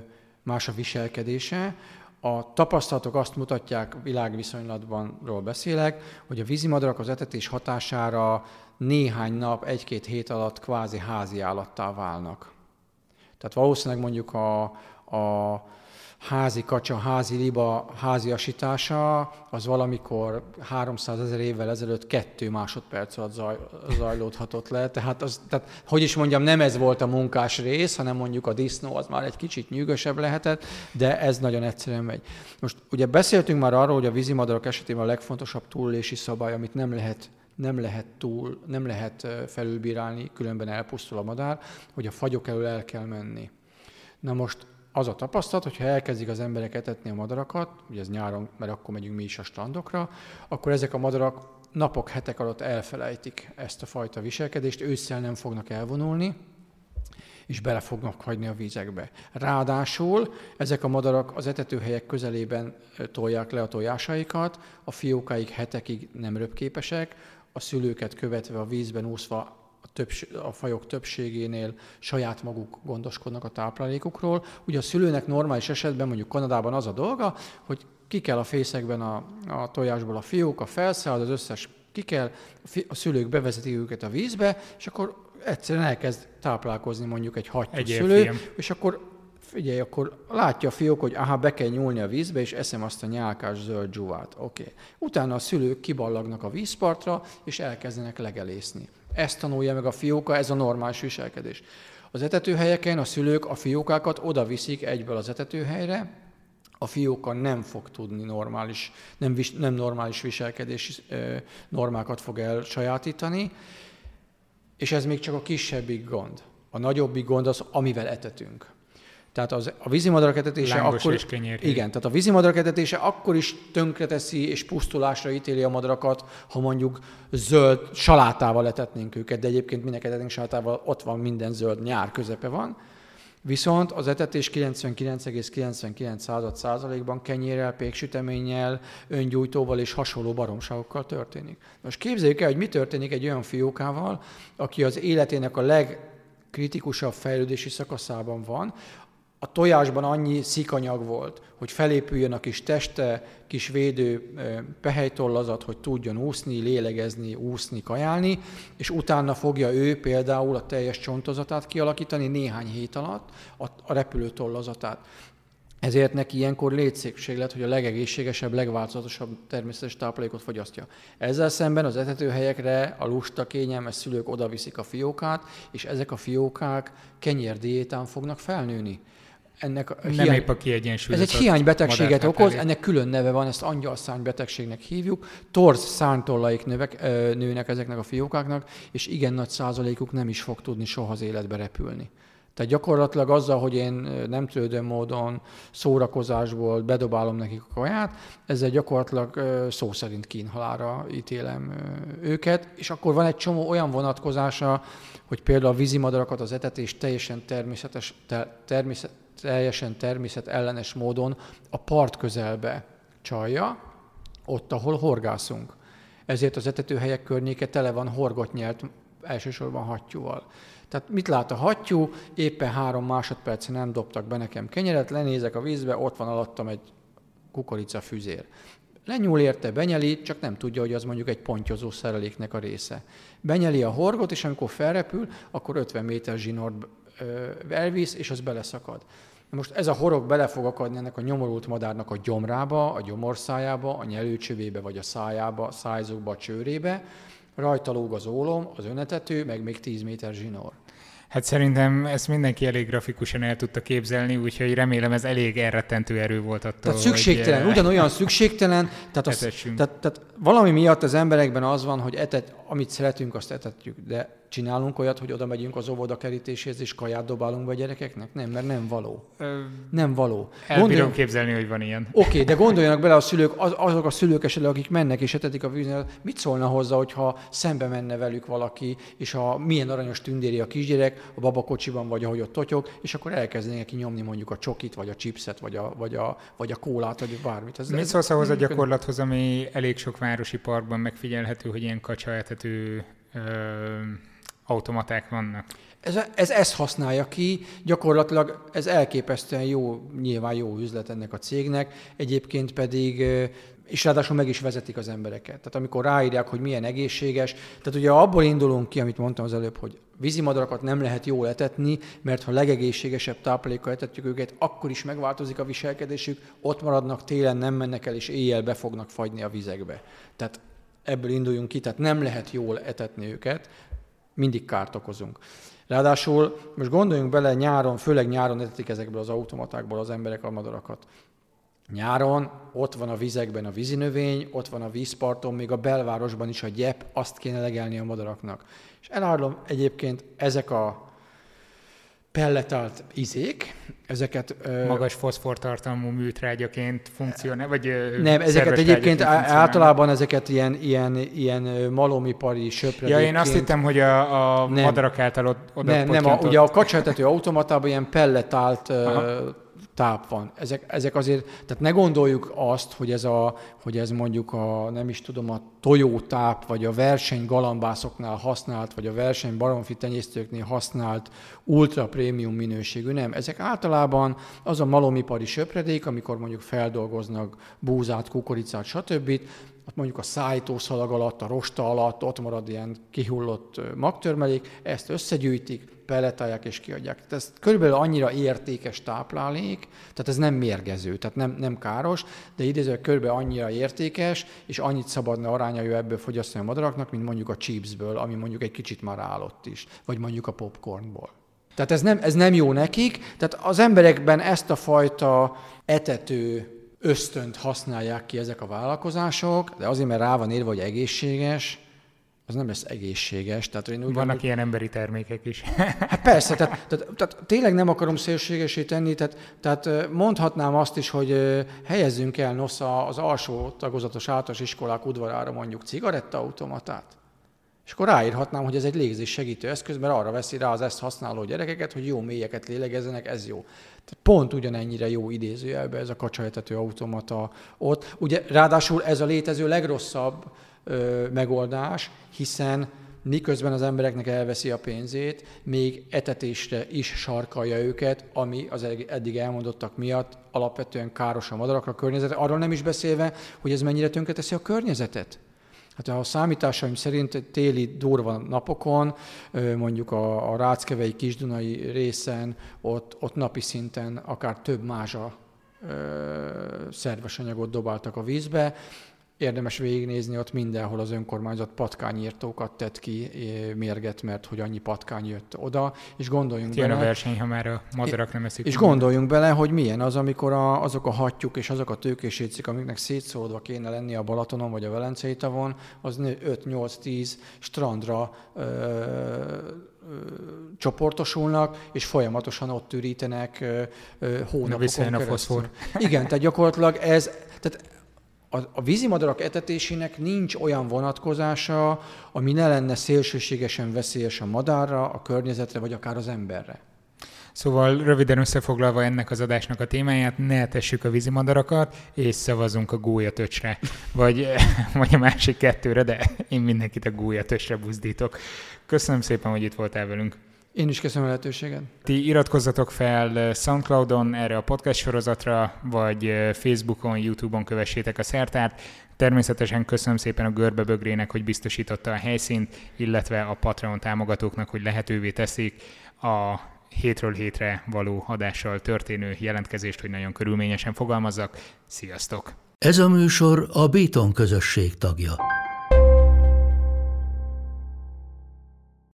más a viselkedése. A tapasztalatok azt mutatják, világviszonylatbanról beszélek, hogy a vízimadarak az etetés hatására néhány nap, egy-két hét alatt kvázi házi állattá válnak. Tehát valószínűleg mondjuk a, a házi kacsa, házi liba háziasítása, az valamikor 300 ezer évvel ezelőtt kettő másodperc alatt zaj, zajlódhatott le. Tehát, az, tehát, hogy is mondjam, nem ez volt a munkás rész, hanem mondjuk a disznó az már egy kicsit nyűgösebb lehetett, de ez nagyon egyszerűen megy. Most ugye beszéltünk már arról, hogy a vízimadarak esetében a legfontosabb túlélési szabály, amit nem lehet nem lehet túl, nem lehet felülbírálni, különben elpusztul a madár, hogy a fagyok elől el kell menni. Na most az a tapasztalat, hogyha elkezdik az emberek etetni a madarakat, ugye ez nyáron, mert akkor megyünk mi is a strandokra, akkor ezek a madarak napok, hetek alatt elfelejtik ezt a fajta viselkedést, ősszel nem fognak elvonulni, és bele fognak hagyni a vízekbe. Ráadásul ezek a madarak az etetőhelyek közelében tolják le a tojásaikat, a fiókáik hetekig nem röpképesek, a szülőket követve a vízben úszva többs- a fajok többségénél saját maguk gondoskodnak a táplálékukról. Ugye a szülőnek normális esetben, mondjuk Kanadában az a dolga, hogy ki kell a fészekben a, a tojásból a fiók, a felszáll, az összes ki kell, a szülők bevezetik őket a vízbe, és akkor egyszerűen elkezd táplálkozni mondjuk egy hattyú egy szülő, film. és akkor figyelj, akkor látja a fiók, hogy aha, be kell nyúlni a vízbe, és eszem azt a nyálkás zöld dzsúvát. Oké. Okay. Utána a szülők kiballagnak a vízpartra, és elkezdenek legelészni. Ezt tanulja meg a fióka, ez a normális viselkedés. Az etetőhelyeken a szülők a fiókákat oda viszik egyből az etetőhelyre, a fióka nem fog tudni normális, nem, vis, nem normális viselkedési normákat fog elsajátítani, és ez még csak a kisebbik gond. A nagyobbik gond az, amivel etetünk. Tehát az, a vízimadarak etetése Lángos akkor... És igen, tehát a vízimadarak etetése akkor is tönkreteszi és pusztulásra ítéli a madarakat, ha mondjuk zöld salátával etetnénk őket, de egyébként minek etetnénk salátával, ott van minden zöld, nyár közepe van. Viszont az etetés 99,99 százalékban kenyérrel, péksüteménnyel, öngyújtóval és hasonló baromságokkal történik. Most képzeljük el, hogy mi történik egy olyan fiókával, aki az életének a legkritikusabb fejlődési szakaszában van, a tojásban annyi szikanyag volt, hogy felépüljön a kis teste, kis védő pehelytollazat, hogy tudjon úszni, lélegezni, úszni, kajálni, és utána fogja ő például a teljes csontozatát kialakítani néhány hét alatt, a, a repülőtollazatát. Ezért neki ilyenkor létszükséglet, hogy a legegészségesebb, legváltozatosabb természetes táplálékot fogyasztja. Ezzel szemben az etetőhelyekre a lusta, kényelmes szülők odaviszik a fiókát, és ezek a fiókák kenyérdiétán fognak felnőni ennek a nem hiány, épp a Ez egy hiánybetegséget okoz, elé. ennek külön neve van, ezt angyalszány betegségnek hívjuk. Torz szántollaik növek, nőnek ezeknek a fiókáknak, és igen nagy százalékuk nem is fog tudni soha az életbe repülni. Tehát gyakorlatilag azzal, hogy én nem tődő módon szórakozásból bedobálom nekik a kaját, ezzel gyakorlatilag szó szerint kínhalára ítélem őket, és akkor van egy csomó olyan vonatkozása, hogy például a vízimadarakat az etetés teljesen természetes, természet, teljesen természet ellenes módon a part közelbe csalja, ott, ahol horgászunk. Ezért az etetőhelyek környéke tele van horgot nyelt, elsősorban hattyúval. Tehát mit lát a hattyú? Éppen három másodpercen nem dobtak be nekem kenyeret, lenézek a vízbe, ott van alattam egy kukoricafűzér. Lenyúl érte, benyeli, csak nem tudja, hogy az mondjuk egy pontyozó szereléknek a része. Benyeli a horgot, és amikor felrepül, akkor 50 méter zsinort elvisz, és az beleszakad. Most ez a horog bele fog akadni ennek a nyomorult madárnak a gyomrába, a gyomorszájába, a nyelőcsövébe, vagy a szájába, a szájzókba, a csőrébe, rajta lóg az ólom, az önetető, meg még 10 méter zsinór. Hát szerintem ezt mindenki elég grafikusan el tudta képzelni, úgyhogy remélem ez elég elrettentő erő volt attól, Tehát szükségtelen, hogy, ugyanolyan szükségtelen, tehát, az, tehát, tehát valami miatt az emberekben az van, hogy etet, amit szeretünk, azt etetjük, de csinálunk olyat, hogy oda megyünk az óvoda kerítéséhez, és kaját dobálunk be a gyerekeknek? Nem, mert nem való. Ö, nem való. El Gondoljon... képzelni, hogy van ilyen. Oké, okay, de gondoljanak bele a szülők, az, azok a szülők esetleg, akik mennek és etetik a víznél, mit szólna hozzá, hogyha szembe menne velük valaki, és a milyen aranyos tündéri a kisgyerek, a babakocsiban, vagy ahogy ott totyog, és akkor elkezdenek neki nyomni mondjuk a csokit, vagy a chipset, vagy a, vagy a, vagy a kólát, vagy bármit. Ez, mit szólsz ahhoz a gyakorlathoz, ami elég sok városi parkban megfigyelhető, hogy ilyen kacsaetető ö, automaták vannak? Ez, ez ezt használja ki, gyakorlatilag ez elképesztően jó, nyilván jó üzlet ennek a cégnek, egyébként pedig és ráadásul meg is vezetik az embereket. Tehát amikor ráírják, hogy milyen egészséges, tehát ugye abból indulunk ki, amit mondtam az előbb, hogy vízimadarakat nem lehet jól etetni, mert ha legegészségesebb táplálékkal etetjük őket, akkor is megváltozik a viselkedésük, ott maradnak télen, nem mennek el, és éjjel be fognak fagyni a vizekbe. Tehát ebből induljunk ki, tehát nem lehet jól etetni őket, mindig kárt okozunk. Ráadásul most gondoljunk bele, nyáron, főleg nyáron etetik ezekből az automatákból az emberek a madarakat. Nyáron ott van a vizekben a vízinövény, ott van a vízparton, még a belvárosban is a gyep, azt kéne legelni a madaraknak. És elárulom egyébként ezek a pelletált izék, ezeket... Magas foszfortartalmú műtrágyaként funkcionál, vagy Nem, ezeket egyébként általában ezeket ilyen, ilyen, ilyen malomipari söpredékként... Ja, én azt hittem, hogy a, a nem. madarak által oda Nem, nem, a, ugye a kacsatető automatában ilyen pelletált táp van. Ezek, ezek azért, tehát ne gondoljuk azt, hogy ez, a, hogy ez mondjuk a, nem is tudom, a tojótáp, vagy a verseny galambászoknál használt, vagy a verseny baromfi tenyésztőknél használt ultra prémium minőségű. Nem, ezek általában az a malomipari söpredék, amikor mondjuk feldolgoznak búzát, kukoricát, stb., mondjuk a szájtószalag alatt, a rosta alatt ott marad ilyen kihullott magtörmelék, ezt összegyűjtik, pelletálják és kiadják. Tehát ez körülbelül annyira értékes táplálék, tehát ez nem mérgező, tehát nem, nem káros, de idéző körülbelül annyira értékes, és annyit szabadna arányaival ebből fogyasztani a madaraknak, mint mondjuk a chipsből, ami mondjuk egy kicsit már állott is, vagy mondjuk a popcornból. Tehát ez nem, ez nem jó nekik, tehát az emberekben ezt a fajta etető ösztönt használják ki ezek a vállalkozások, de azért, mert rá van írva, hogy egészséges, az nem lesz egészséges. Tehát én úgy Vannak van, ilyen emberi termékek is. <laughs> Hát persze, tehát, tehát, tehát tényleg nem akarom szélségesé tenni, tehát, tehát mondhatnám azt is, hogy helyezzünk el nosza az alsó tagozatos általános iskolák udvarára mondjuk cigarettaautomatát. És akkor ráírhatnám, hogy ez egy légzés segítő eszköz, mert arra veszi rá az ezt használó gyerekeket, hogy jó mélyeket lélegezzenek, ez jó. Tehát pont ugyanennyire jó idézőjelbe ez a kacsahetető automata ott. Ugye ráadásul ez a létező legrosszabb ö, megoldás, hiszen miközben az embereknek elveszi a pénzét, még etetésre is sarkalja őket, ami az eddig elmondottak miatt alapvetően káros a madarakra, a környezetre. Arról nem is beszélve, hogy ez mennyire tönkreteszi a környezetet. Hát a számításaim szerint téli durva napokon, mondjuk a, a Ráckevei Kisdunai részen, ott, ott napi szinten akár több mázsa szerves anyagot dobáltak a vízbe, érdemes végignézni, ott mindenhol az önkormányzat patkányírtókat tett ki mérget, mert hogy annyi patkány jött oda, és gondoljunk Jön bele... a verseny, ha már a madarak nem eszik. És gondoljunk bele, hogy milyen az, amikor a, azok a hattyúk és azok a tőkésécik, amiknek szétszórodva kéne lenni a Balatonon vagy a Velencei tavon, az 5-8-10 strandra ö, csoportosulnak, és folyamatosan ott ürítenek hónapokon foszfor. Igen, tehát gyakorlatilag ez, tehát a, a vízimadarak etetésének nincs olyan vonatkozása, ami ne lenne szélsőségesen veszélyes a madárra, a környezetre, vagy akár az emberre. Szóval röviden összefoglalva ennek az adásnak a témáját, ne etessük a vízimadarakat, és szavazunk a gólyatöcsre. Vagy, <laughs> vagy a másik kettőre, de én mindenkit a gólyatöcsre buzdítok. Köszönöm szépen, hogy itt voltál velünk. Én is köszönöm a lehetőséget. Ti iratkozzatok fel eh, Soundcloudon erre a podcast sorozatra, vagy eh, Facebookon, Youtube-on kövessétek a szertárt. Természetesen köszönöm szépen a Görbebögrének, hogy biztosította a helyszínt, illetve a Patreon támogatóknak, hogy lehetővé teszik a hétről hétre való adással történő jelentkezést, hogy nagyon körülményesen fogalmazzak. Sziasztok! Ez a műsor a Béton közösség tagja.